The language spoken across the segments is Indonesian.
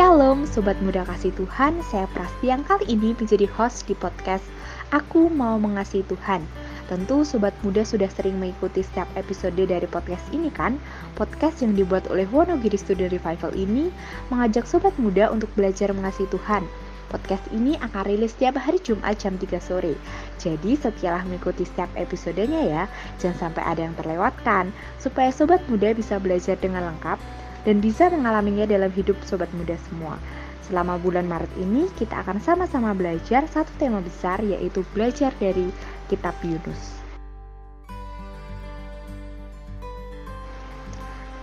Shalom Sobat Muda Kasih Tuhan, saya Prasti yang kali ini menjadi host di podcast Aku Mau Mengasihi Tuhan. Tentu Sobat Muda sudah sering mengikuti setiap episode dari podcast ini kan? Podcast yang dibuat oleh Wonogiri Studio Revival ini mengajak Sobat Muda untuk belajar mengasihi Tuhan. Podcast ini akan rilis setiap hari Jumat jam 3 sore. Jadi setialah mengikuti setiap episodenya ya, jangan sampai ada yang terlewatkan, supaya Sobat Muda bisa belajar dengan lengkap dan bisa mengalaminya dalam hidup sobat muda semua. Selama bulan Maret ini, kita akan sama-sama belajar satu tema besar, yaitu belajar dari Kitab Yunus.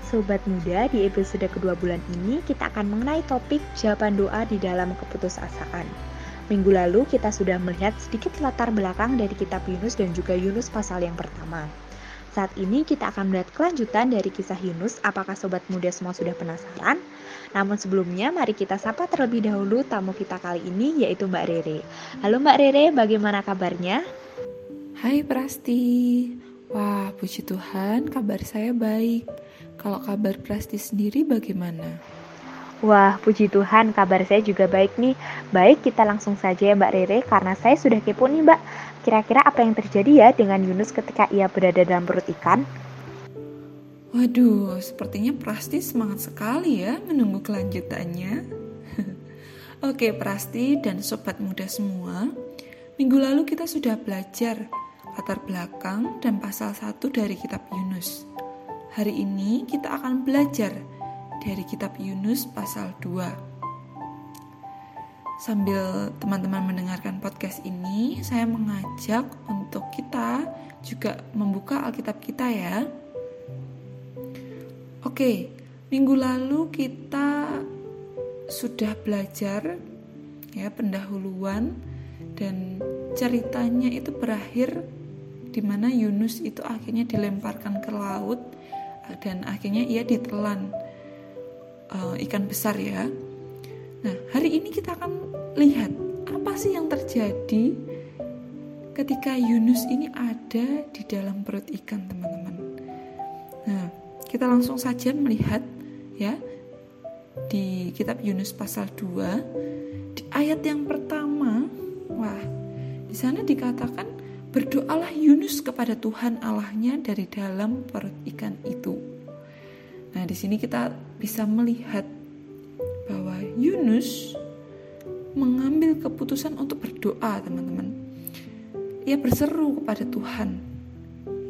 Sobat muda, di episode kedua bulan ini kita akan mengenai topik jawaban doa di dalam keputusasaan. Minggu lalu kita sudah melihat sedikit latar belakang dari kitab Yunus dan juga Yunus pasal yang pertama. Saat ini kita akan melihat kelanjutan dari kisah Yunus. Apakah sobat muda semua sudah penasaran? Namun sebelumnya mari kita sapa terlebih dahulu tamu kita kali ini yaitu Mbak Rere. Halo Mbak Rere, bagaimana kabarnya? Hai Prasti. Wah, puji Tuhan, kabar saya baik. Kalau kabar Prasti sendiri bagaimana? Wah, puji Tuhan, kabar saya juga baik nih. Baik, kita langsung saja ya Mbak Rere, karena saya sudah kepo nih Mbak. Kira-kira apa yang terjadi ya dengan Yunus ketika ia berada dalam perut ikan? Waduh, sepertinya Prasti semangat sekali ya menunggu kelanjutannya. Oke, Prasti dan sobat muda semua, minggu lalu kita sudah belajar latar belakang dan pasal 1 dari kitab Yunus. Hari ini kita akan belajar dari kitab Yunus pasal 2. Sambil teman-teman mendengarkan podcast ini, saya mengajak untuk kita juga membuka Alkitab kita ya. Oke, minggu lalu kita sudah belajar ya pendahuluan dan ceritanya itu berakhir di mana Yunus itu akhirnya dilemparkan ke laut dan akhirnya ia ditelan uh, ikan besar ya. Nah, hari ini kita akan lihat apa sih yang terjadi ketika Yunus ini ada di dalam perut ikan, teman-teman. Nah, kita langsung saja melihat ya di kitab Yunus pasal 2 di ayat yang pertama. Wah, di sana dikatakan berdoalah Yunus kepada Tuhan Allahnya dari dalam perut ikan itu. Nah, di sini kita bisa melihat bahwa Yunus mengambil keputusan untuk berdoa, teman-teman. Ia berseru kepada Tuhan.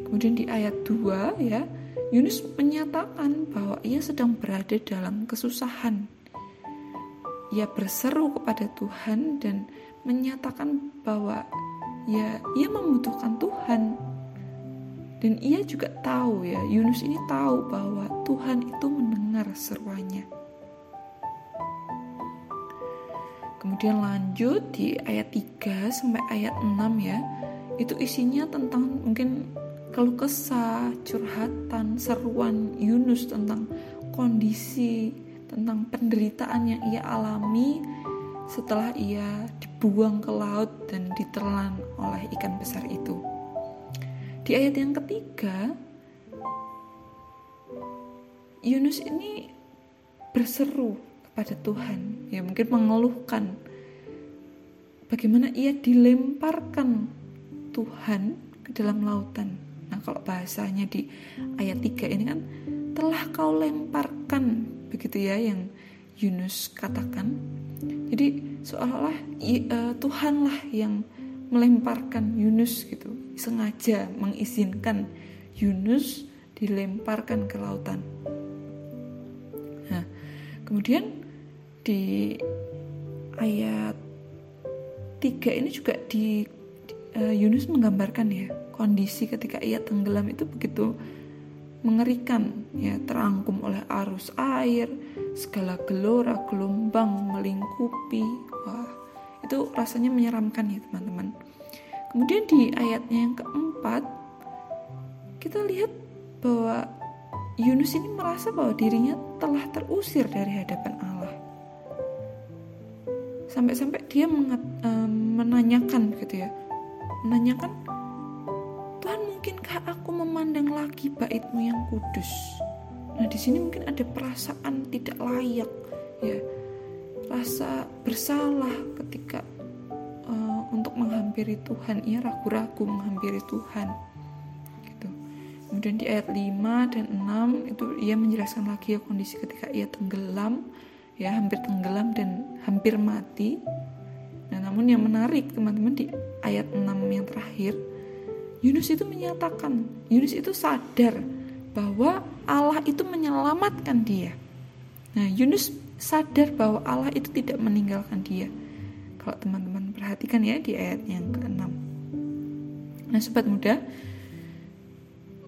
Kemudian di ayat 2 ya, Yunus menyatakan bahwa ia sedang berada dalam kesusahan. Ia berseru kepada Tuhan dan menyatakan bahwa ya ia membutuhkan Tuhan dan ia juga tahu ya, Yunus ini tahu bahwa Tuhan itu mendengar seruannya. Kemudian lanjut di ayat 3 sampai ayat 6 ya. Itu isinya tentang mungkin keluh kesah, curhatan, seruan Yunus tentang kondisi, tentang penderitaan yang ia alami setelah ia dibuang ke laut dan ditelan oleh ikan besar itu. Di ayat yang ketiga, Yunus ini berseru kepada Tuhan, ya mungkin mengeluhkan bagaimana ia dilemparkan Tuhan ke dalam lautan. Nah, kalau bahasanya di ayat 3 ini kan telah kau lemparkan begitu ya yang Yunus katakan. Jadi seolah-olah uh, Tuhanlah yang melemparkan Yunus gitu. Sengaja mengizinkan Yunus dilemparkan ke lautan. Nah kemudian di ayat 3 ini juga di uh, Yunus menggambarkan ya kondisi ketika ia tenggelam itu begitu mengerikan ya terangkum oleh arus air segala gelora gelombang melingkupi. Wah itu rasanya menyeramkan ya teman-teman. Kemudian di ayatnya yang keempat kita lihat bahwa Yunus ini merasa bahwa dirinya telah terusir dari hadapan Allah. Sampai-sampai dia menanyakan gitu ya. Menanyakan Tuhan mungkinkah aku memandang lagi baitmu yang kudus? Nah di sini mungkin ada perasaan tidak layak ya rasa bersalah ketika uh, untuk menghampiri Tuhan. Ia ragu-ragu menghampiri Tuhan gitu. Kemudian di ayat 5 dan 6 itu ia menjelaskan lagi ya kondisi ketika ia tenggelam ya hampir tenggelam dan hampir mati. Nah namun yang menarik teman-teman di ayat 6 yang terakhir Yunus itu menyatakan Yunus itu sadar bahwa Allah itu menyelamatkan dia. Nah Yunus sadar bahwa Allah itu tidak meninggalkan dia. Kalau teman-teman perhatikan ya di ayat yang ke-6. Nah, sobat muda,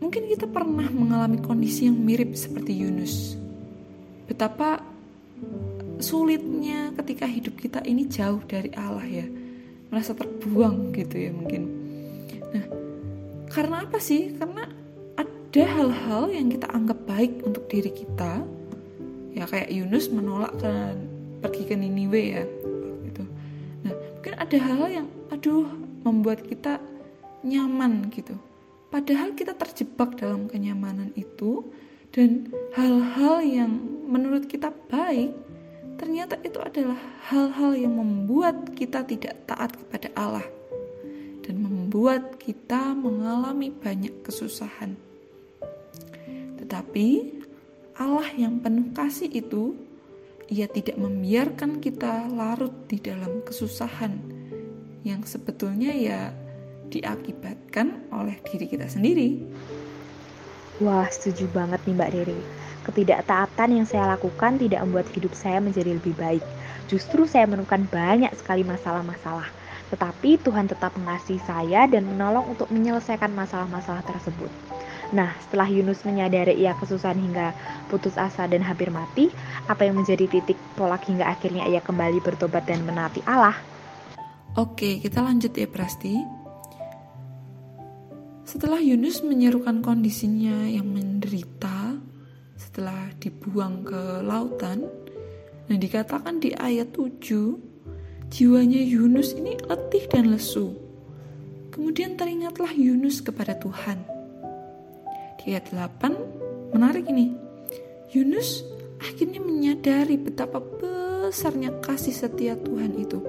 mungkin kita pernah mengalami kondisi yang mirip seperti Yunus. Betapa sulitnya ketika hidup kita ini jauh dari Allah ya. Merasa terbuang gitu ya mungkin. Nah, karena apa sih? Karena ada hal-hal yang kita anggap baik untuk diri kita, ya kayak Yunus menolak ke pergi ke Niniwe ya gitu nah mungkin ada hal yang aduh membuat kita nyaman gitu padahal kita terjebak dalam kenyamanan itu dan hal-hal yang menurut kita baik ternyata itu adalah hal-hal yang membuat kita tidak taat kepada Allah dan membuat kita mengalami banyak kesusahan. Tetapi Allah yang penuh kasih itu, ia tidak membiarkan kita larut di dalam kesusahan yang sebetulnya ya diakibatkan oleh diri kita sendiri. Wah, setuju banget nih Mbak Riri. Ketidaktaatan yang saya lakukan tidak membuat hidup saya menjadi lebih baik. Justru saya menemukan banyak sekali masalah-masalah. Tetapi Tuhan tetap mengasihi saya dan menolong untuk menyelesaikan masalah-masalah tersebut. Nah, setelah Yunus menyadari ia kesusahan hingga putus asa dan hampir mati, apa yang menjadi titik tolak hingga akhirnya ia kembali bertobat dan menaati Allah? Oke, kita lanjut ya Prasti. Setelah Yunus menyerukan kondisinya yang menderita setelah dibuang ke lautan, nah dikatakan di ayat 7, jiwanya Yunus ini letih dan lesu. Kemudian teringatlah Yunus kepada Tuhan ayat 8 menarik ini. Yunus akhirnya menyadari betapa besarnya kasih setia Tuhan itu.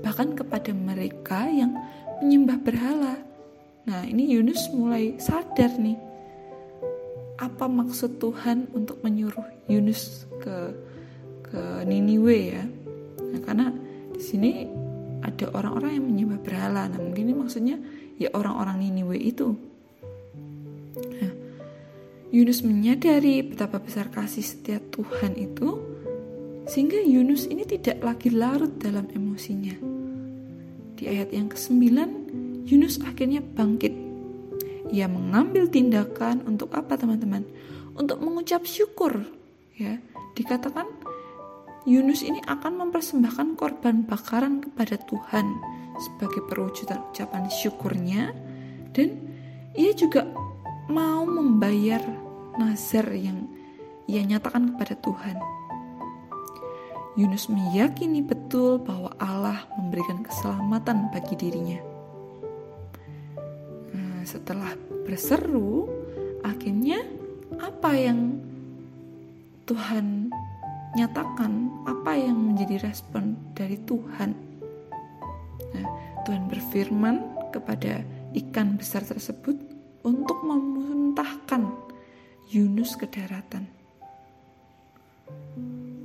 Bahkan kepada mereka yang menyembah berhala. Nah, ini Yunus mulai sadar nih apa maksud Tuhan untuk menyuruh Yunus ke ke Niniwe ya. Nah, karena di sini ada orang-orang yang menyembah berhala. Nah, mungkin ini maksudnya ya orang-orang Niniwe itu Yunus menyadari betapa besar kasih setia Tuhan itu, sehingga Yunus ini tidak lagi larut dalam emosinya. Di ayat yang ke-9, Yunus akhirnya bangkit. Ia mengambil tindakan untuk apa teman-teman? Untuk mengucap syukur. Ya, dikatakan Yunus ini akan mempersembahkan korban bakaran kepada Tuhan sebagai perwujudan ucapan syukurnya dan ia juga mau membayar nazar yang ia nyatakan kepada Tuhan. Yunus meyakini betul bahwa Allah memberikan keselamatan bagi dirinya. Nah, setelah berseru, akhirnya apa yang Tuhan nyatakan, apa yang menjadi respon dari Tuhan? Nah, Tuhan berfirman kepada ikan besar tersebut, untuk memuntahkan Yunus ke daratan.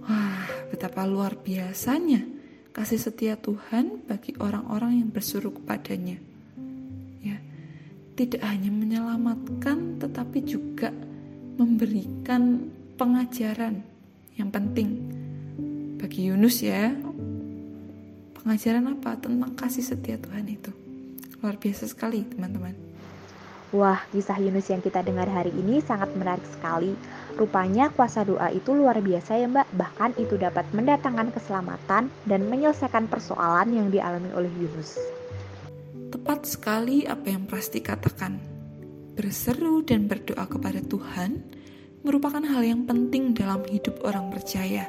Wah, betapa luar biasanya kasih setia Tuhan bagi orang-orang yang bersuruh kepadanya. Ya, tidak hanya menyelamatkan tetapi juga memberikan pengajaran yang penting bagi Yunus ya. Pengajaran apa tentang kasih setia Tuhan itu? Luar biasa sekali, teman-teman. Wah, kisah Yunus yang kita dengar hari ini sangat menarik sekali. Rupanya kuasa doa itu luar biasa ya mbak, bahkan itu dapat mendatangkan keselamatan dan menyelesaikan persoalan yang dialami oleh Yunus. Tepat sekali apa yang pasti katakan. Berseru dan berdoa kepada Tuhan merupakan hal yang penting dalam hidup orang percaya.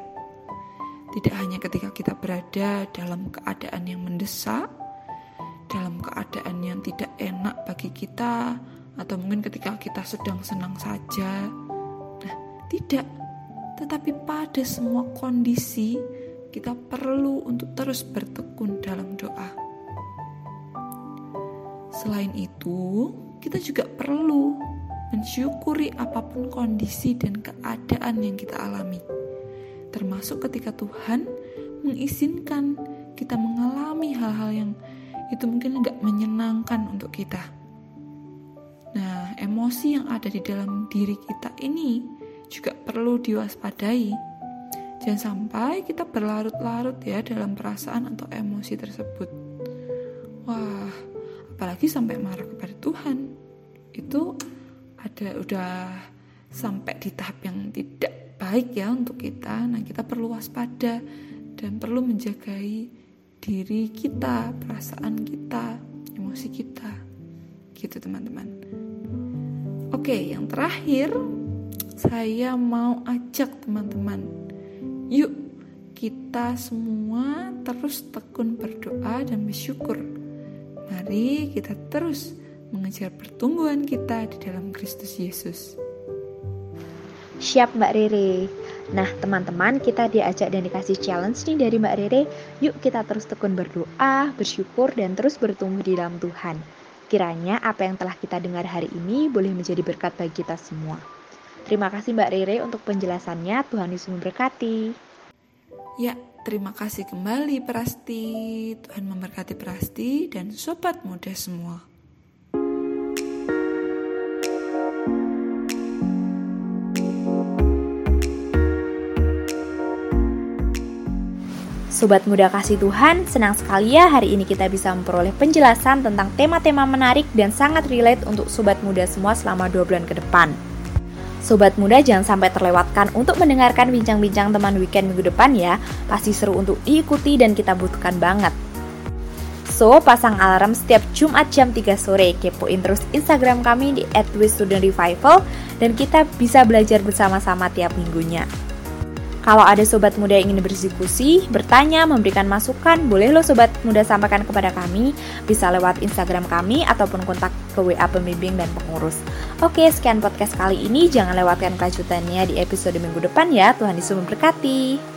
Tidak hanya ketika kita berada dalam keadaan yang mendesak, dalam keadaan yang tidak enak bagi kita, atau mungkin ketika kita sedang senang saja. Nah, tidak, tetapi pada semua kondisi kita perlu untuk terus bertekun dalam doa. Selain itu, kita juga perlu mensyukuri apa pun kondisi dan keadaan yang kita alami, termasuk ketika Tuhan mengizinkan kita mengalami hal-hal yang itu mungkin nggak menyenangkan untuk kita. Nah, emosi yang ada di dalam diri kita ini juga perlu diwaspadai Jangan sampai kita berlarut-larut ya dalam perasaan atau emosi tersebut. Wah, apalagi sampai marah kepada Tuhan. Itu ada udah sampai di tahap yang tidak baik ya untuk kita. Nah, kita perlu waspada dan perlu menjagai diri kita, perasaan kita, emosi kita. Gitu, teman-teman. Oke, yang terakhir saya mau ajak teman-teman Yuk, kita semua terus tekun berdoa dan bersyukur. Mari kita terus mengejar pertumbuhan kita di dalam Kristus Yesus. Siap Mbak Rere. Nah teman-teman kita diajak dan dikasih challenge nih dari Mbak Rere Yuk kita terus tekun berdoa, bersyukur dan terus bertumbuh di dalam Tuhan Kiranya apa yang telah kita dengar hari ini boleh menjadi berkat bagi kita semua Terima kasih Mbak Rere untuk penjelasannya. Tuhan Yesus memberkati. Ya, terima kasih kembali Prasti. Tuhan memberkati Prasti dan sobat muda semua. Sobat muda kasih Tuhan, senang sekali ya hari ini kita bisa memperoleh penjelasan tentang tema-tema menarik dan sangat relate untuk sobat muda semua selama dua bulan ke depan. Sobat muda jangan sampai terlewatkan untuk mendengarkan bincang-bincang teman weekend minggu depan ya. Pasti seru untuk diikuti dan kita butuhkan banget. So, pasang alarm setiap Jumat jam 3 sore. Kepoin terus Instagram kami di @studentrevival dan kita bisa belajar bersama-sama tiap minggunya. Kalau ada sobat muda yang ingin berdiskusi, bertanya, memberikan masukan, boleh lo sobat muda sampaikan kepada kami, bisa lewat Instagram kami ataupun kontak ke WA pembimbing dan pengurus. Oke, sekian podcast kali ini. Jangan lewatkan kelanjutannya di episode minggu depan ya. Tuhan Yesus memberkati.